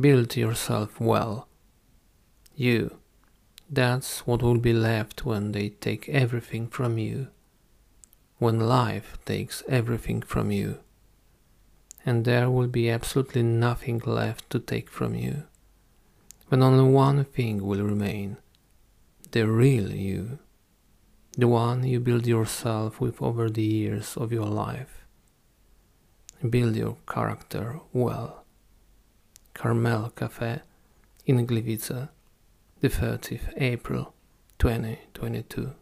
Build yourself well. You. That's what will be left when they take everything from you. When life takes everything from you. And there will be absolutely nothing left to take from you. When only one thing will remain the real you. The one you build yourself with over the years of your life. Build your character well. Carmel Cafe in Gliwice, the 30th April 2022.